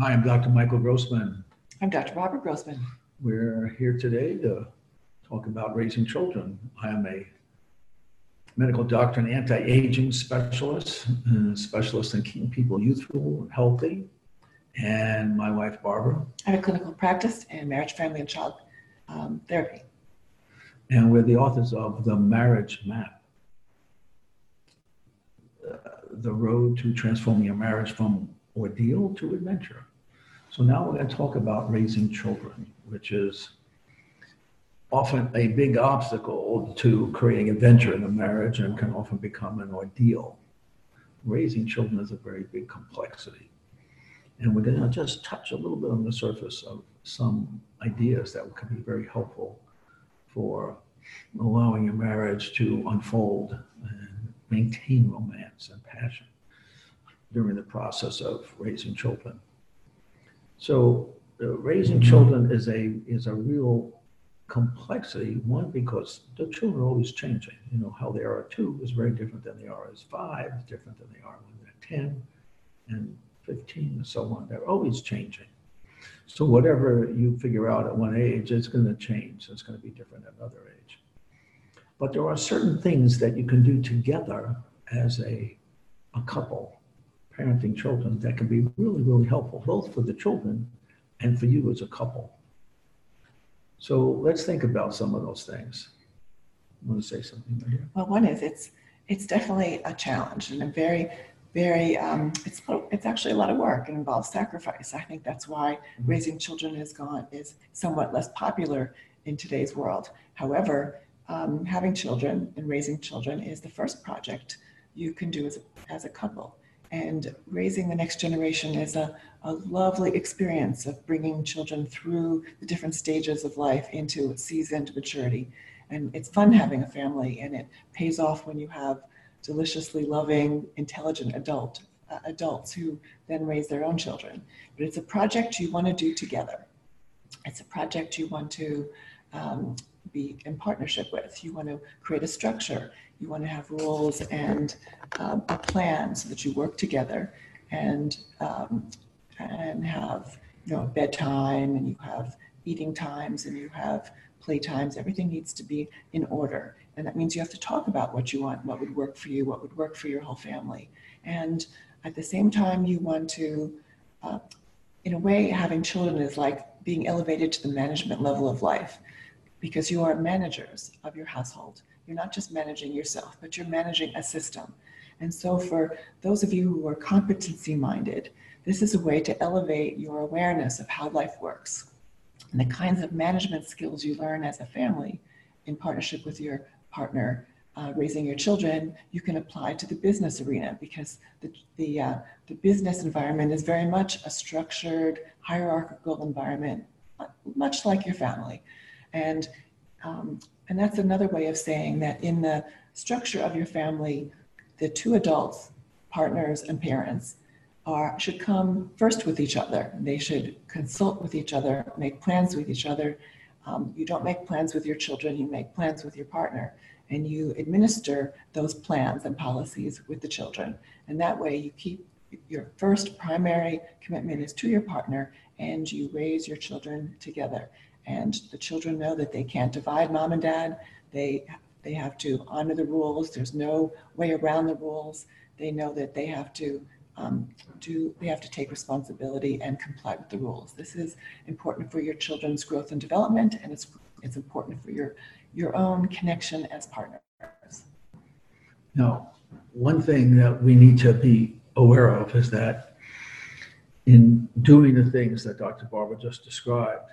Hi, I'm Dr. Michael Grossman. I'm Dr. Barbara Grossman. We're here today to talk about raising children. I am a medical doctor and anti-aging specialist, and specialist in keeping people youthful and healthy. And my wife, Barbara. I have a clinical practice in marriage, family, and child um, therapy. And we're the authors of The Marriage Map. Uh, the road to transforming your marriage from ordeal to adventure. So now we're going to talk about raising children, which is often a big obstacle to creating adventure in a marriage and can often become an ordeal. Raising children is a very big complexity. And we're going to just touch a little bit on the surface of some ideas that could be very helpful for allowing your marriage to unfold and maintain romance and passion during the process of raising children. So uh, raising children is a is a real complexity. One because the children are always changing. You know how they are at two is very different than they are as five, is different than they are when they're ten, and fifteen, and so on. They're always changing. So whatever you figure out at one age, it's going to change. It's going to be different at another age. But there are certain things that you can do together as a a couple parenting children that can be really, really helpful, both for the children and for you as a couple. So let's think about some of those things. I want to say something here? Well, one is it's it's definitely a challenge and a very very um, it's it's actually a lot of work and involves sacrifice. I think that's why mm-hmm. raising children is gone is somewhat less popular in today's world. However, um, having children and raising children is the first project you can do as as a couple and raising the next generation is a, a lovely experience of bringing children through the different stages of life into seasoned maturity. And it's fun having a family, and it pays off when you have deliciously loving, intelligent adult uh, adults who then raise their own children. But it's a project you want to do together. It's a project you want to um, be in partnership with. You want to create a structure. You want to have rules and um, a plan so that you work together and um, and have you know bedtime and you have eating times and you have play times. Everything needs to be in order, and that means you have to talk about what you want, what would work for you, what would work for your whole family, and at the same time you want to. Uh, in a way, having children is like being elevated to the management level of life because you are managers of your household. You're not just managing yourself, but you're managing a system. And so, for those of you who are competency minded, this is a way to elevate your awareness of how life works and the kinds of management skills you learn as a family in partnership with your partner. Uh, raising your children, you can apply to the business arena because the the, uh, the business environment is very much a structured, hierarchical environment, much like your family, and um, and that's another way of saying that in the structure of your family, the two adults, partners and parents, are should come first with each other. They should consult with each other, make plans with each other. Um, you don't make plans with your children, you make plans with your partner, and you administer those plans and policies with the children. And that way, you keep your first primary commitment is to your partner, and you raise your children together and the children know that they can't divide mom and dad. They they have to honor the rules. There's no way around the rules. They know that they have to um, do they have to take responsibility and comply with the rules. This is important for your children's growth and development, and it's it's important for your your own connection as partners. Now, one thing that we need to be aware of is that in doing the things that Dr. Barbara just described,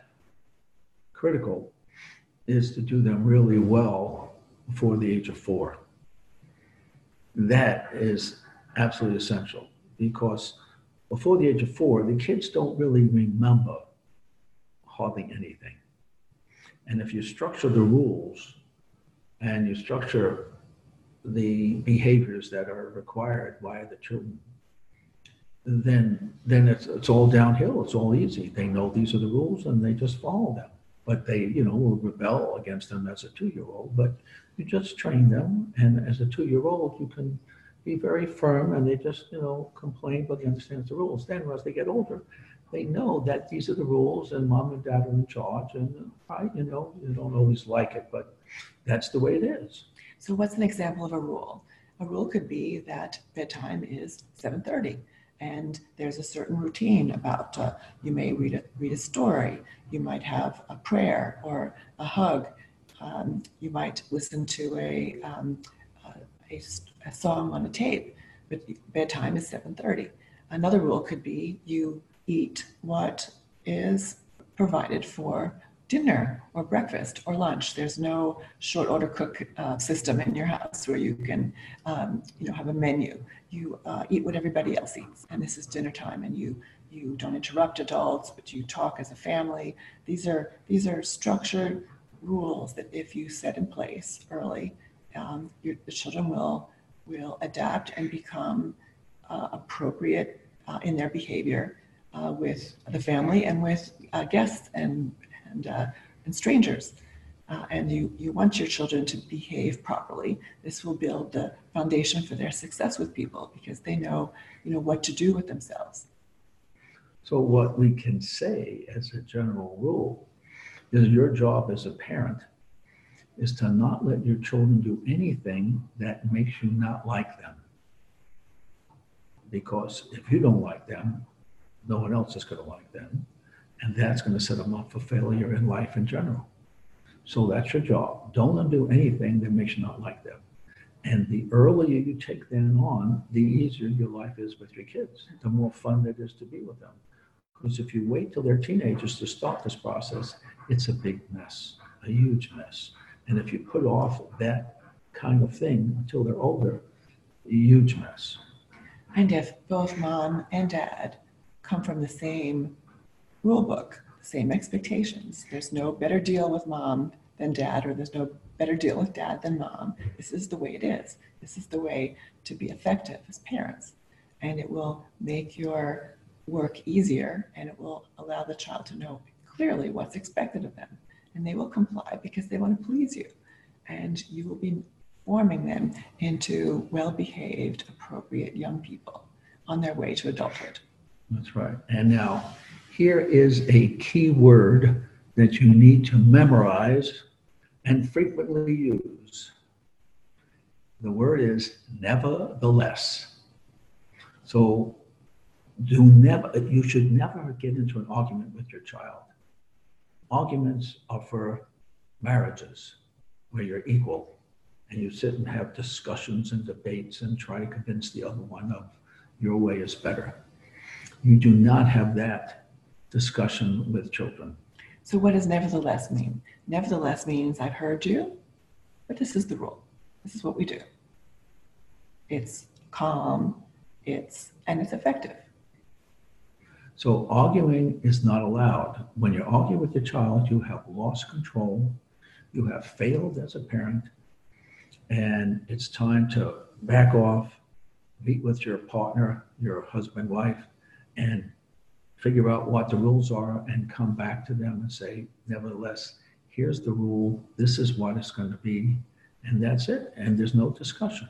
critical is to do them really well before the age of four. That is absolutely essential because before the age of four, the kids don't really remember hardly anything. And if you structure the rules and you structure the behaviors that are required by the children, then then it's it's all downhill. It's all easy. They know these are the rules and they just follow them. But they, you know, will rebel against them as a two-year-old. But you just train them, and as a two-year-old, you can be very firm, and they just, you know, complain, but they understand the rules. Then, as they get older, they know that these are the rules, and mom and dad are in charge, and I, you know, you don't always like it, but that's the way it is. So, what's an example of a rule? A rule could be that bedtime is 7:30 and there's a certain routine about uh, you may read a, read a story you might have a prayer or a hug um, you might listen to a, um, a, a, song on a tape but bedtime is 7.30 another rule could be you eat what is provided for dinner or breakfast or lunch. There's no short order cook uh, system in your house where you can, um, you know, have a menu. You uh, eat what everybody else eats, and this is dinner time, and you you don't interrupt adults, but you talk as a family. These are these are structured rules that if you set in place early, um, your, the children will will adapt and become uh, appropriate uh, in their behavior uh, with the family and with uh, guests and and, uh, and strangers. Uh, and you, you want your children to behave properly. This will build the foundation for their success with people because they know, you know, what to do with themselves. So what we can say as a general rule is your job as a parent is to not let your children do anything that makes you not like them. Because if you don't like them, no one else is going to like them. And that's going to set them up for failure in life in general. So that's your job. Don't undo anything that makes you not like them. And the earlier you take that on, the easier your life is with your kids, the more fun it is to be with them. Because if you wait till they're teenagers to start this process, it's a big mess, a huge mess. And if you put off that kind of thing until they're older, huge mess. And if both mom and dad come from the same rule book, same expectations. There's no better deal with mom than dad, or there's no better deal with dad than mom. This is the way it is. This is the way to be effective as parents. And it will make your work easier and it will allow the child to know clearly what's expected of them. And they will comply because they want to please you. And you will be forming them into well behaved, appropriate young people on their way to adulthood. That's right. And now, here is a key word that you need to memorize and frequently use. The word is nevertheless. So do never you should never get into an argument with your child. Arguments are for marriages where you're equal and you sit and have discussions and debates and try to convince the other one of your way is better. You do not have that discussion with children. So, what does nevertheless mean? Nevertheless means I've heard you, but this is the rule. This is what we do. It's calm, it's and it's effective. So arguing is not allowed. When you argue with your child, you have lost control, you have failed as a parent, and it's time to back off, meet with your partner, your husband, wife, and figure out what the rules are and come back to them and say, nevertheless, here's the rule, this is what it's going to be, and that's it. And there's no discussion.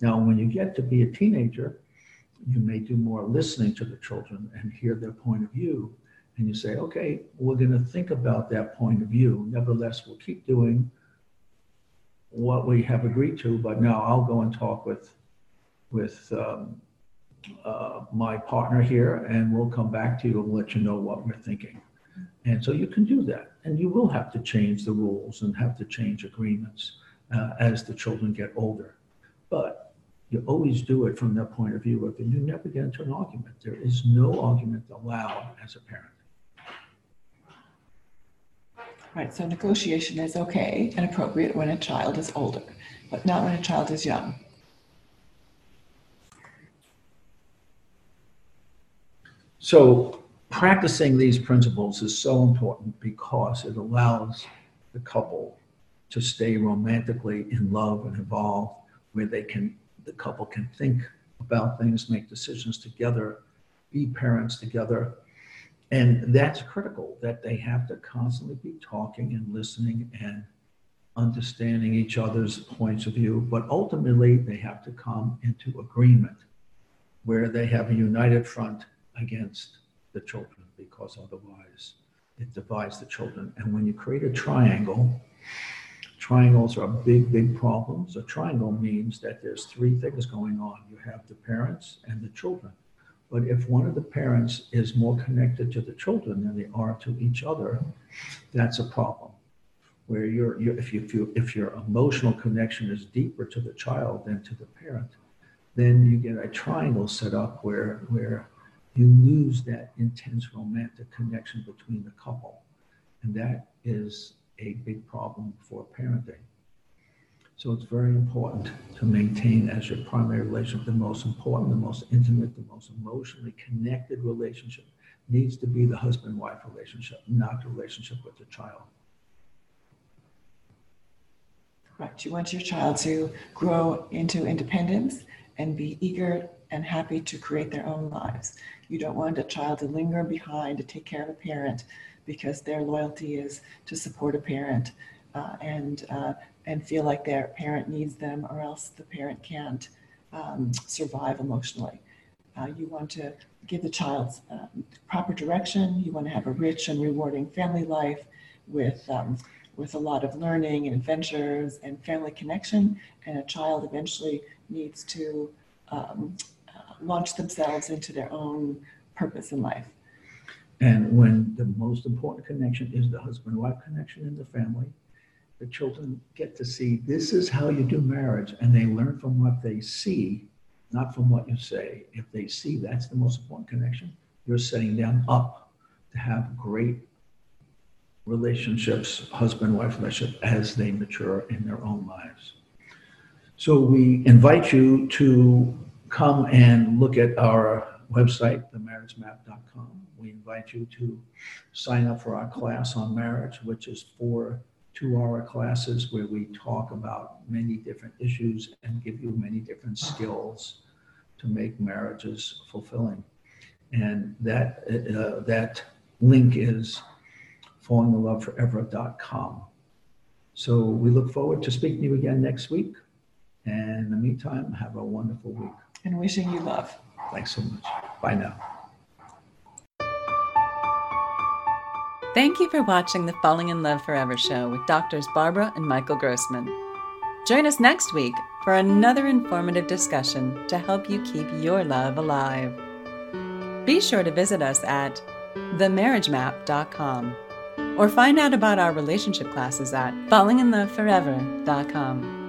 Now, when you get to be a teenager, you may do more listening to the children and hear their point of view. And you say, okay, we're going to think about that point of view. Nevertheless, we'll keep doing what we have agreed to, but now I'll go and talk with with um, uh, my partner here, and we'll come back to you and let you know what we're thinking. And so you can do that. And you will have to change the rules and have to change agreements uh, as the children get older. But you always do it from that point of view of, and you never get into an argument. There is no argument allowed as a parent. Right, so negotiation is okay and appropriate when a child is older, but not when a child is young. So, practicing these principles is so important because it allows the couple to stay romantically in love and evolve, where they can, the couple can think about things, make decisions together, be parents together. And that's critical that they have to constantly be talking and listening and understanding each other's points of view. But ultimately, they have to come into agreement where they have a united front against the children because otherwise it divides the children. And when you create a triangle, triangles are big, big problems. A triangle means that there's three things going on. You have the parents and the children. But if one of the parents is more connected to the children than they are to each other, that's a problem. Where you're, you're if you feel if your emotional connection is deeper to the child than to the parent, then you get a triangle set up where where you lose that intense romantic connection between the couple. And that is a big problem for parenting. So it's very important to maintain as your primary relationship the most important, the most intimate, the most emotionally connected relationship needs to be the husband wife relationship, not the relationship with the child. Correct. You want your child to grow into independence and be eager and happy to create their own lives. You don't want a child to linger behind to take care of a parent because their loyalty is to support a parent uh, and uh, and feel like their parent needs them or else the parent can't um, survive emotionally. Uh, you want to give the child um, proper direction. You want to have a rich and rewarding family life with um, with a lot of learning and adventures and family connection. And a child eventually needs to um, launch themselves into their own purpose in life. And when the most important connection is the husband wife connection in the family, the children get to see this is how you do marriage, and they learn from what they see, not from what you say. If they see that's the most important connection, you're setting them up to have great relationships, husband wife relationship, as they mature in their own lives. So we invite you to come and look at our website, themarriagemap.com. We invite you to sign up for our class on marriage, which is four two hour classes where we talk about many different issues and give you many different skills to make marriages fulfilling. And that, uh, that link is fallinginloveforever.com. So we look forward to speaking to you again next week. And in the meantime, have a wonderful week. And wishing you love. Thanks so much. Bye now. Thank you for watching the Falling in Love Forever show with doctors Barbara and Michael Grossman. Join us next week for another informative discussion to help you keep your love alive. Be sure to visit us at themarriagemap.com or find out about our relationship classes at fallinginloveforever.com.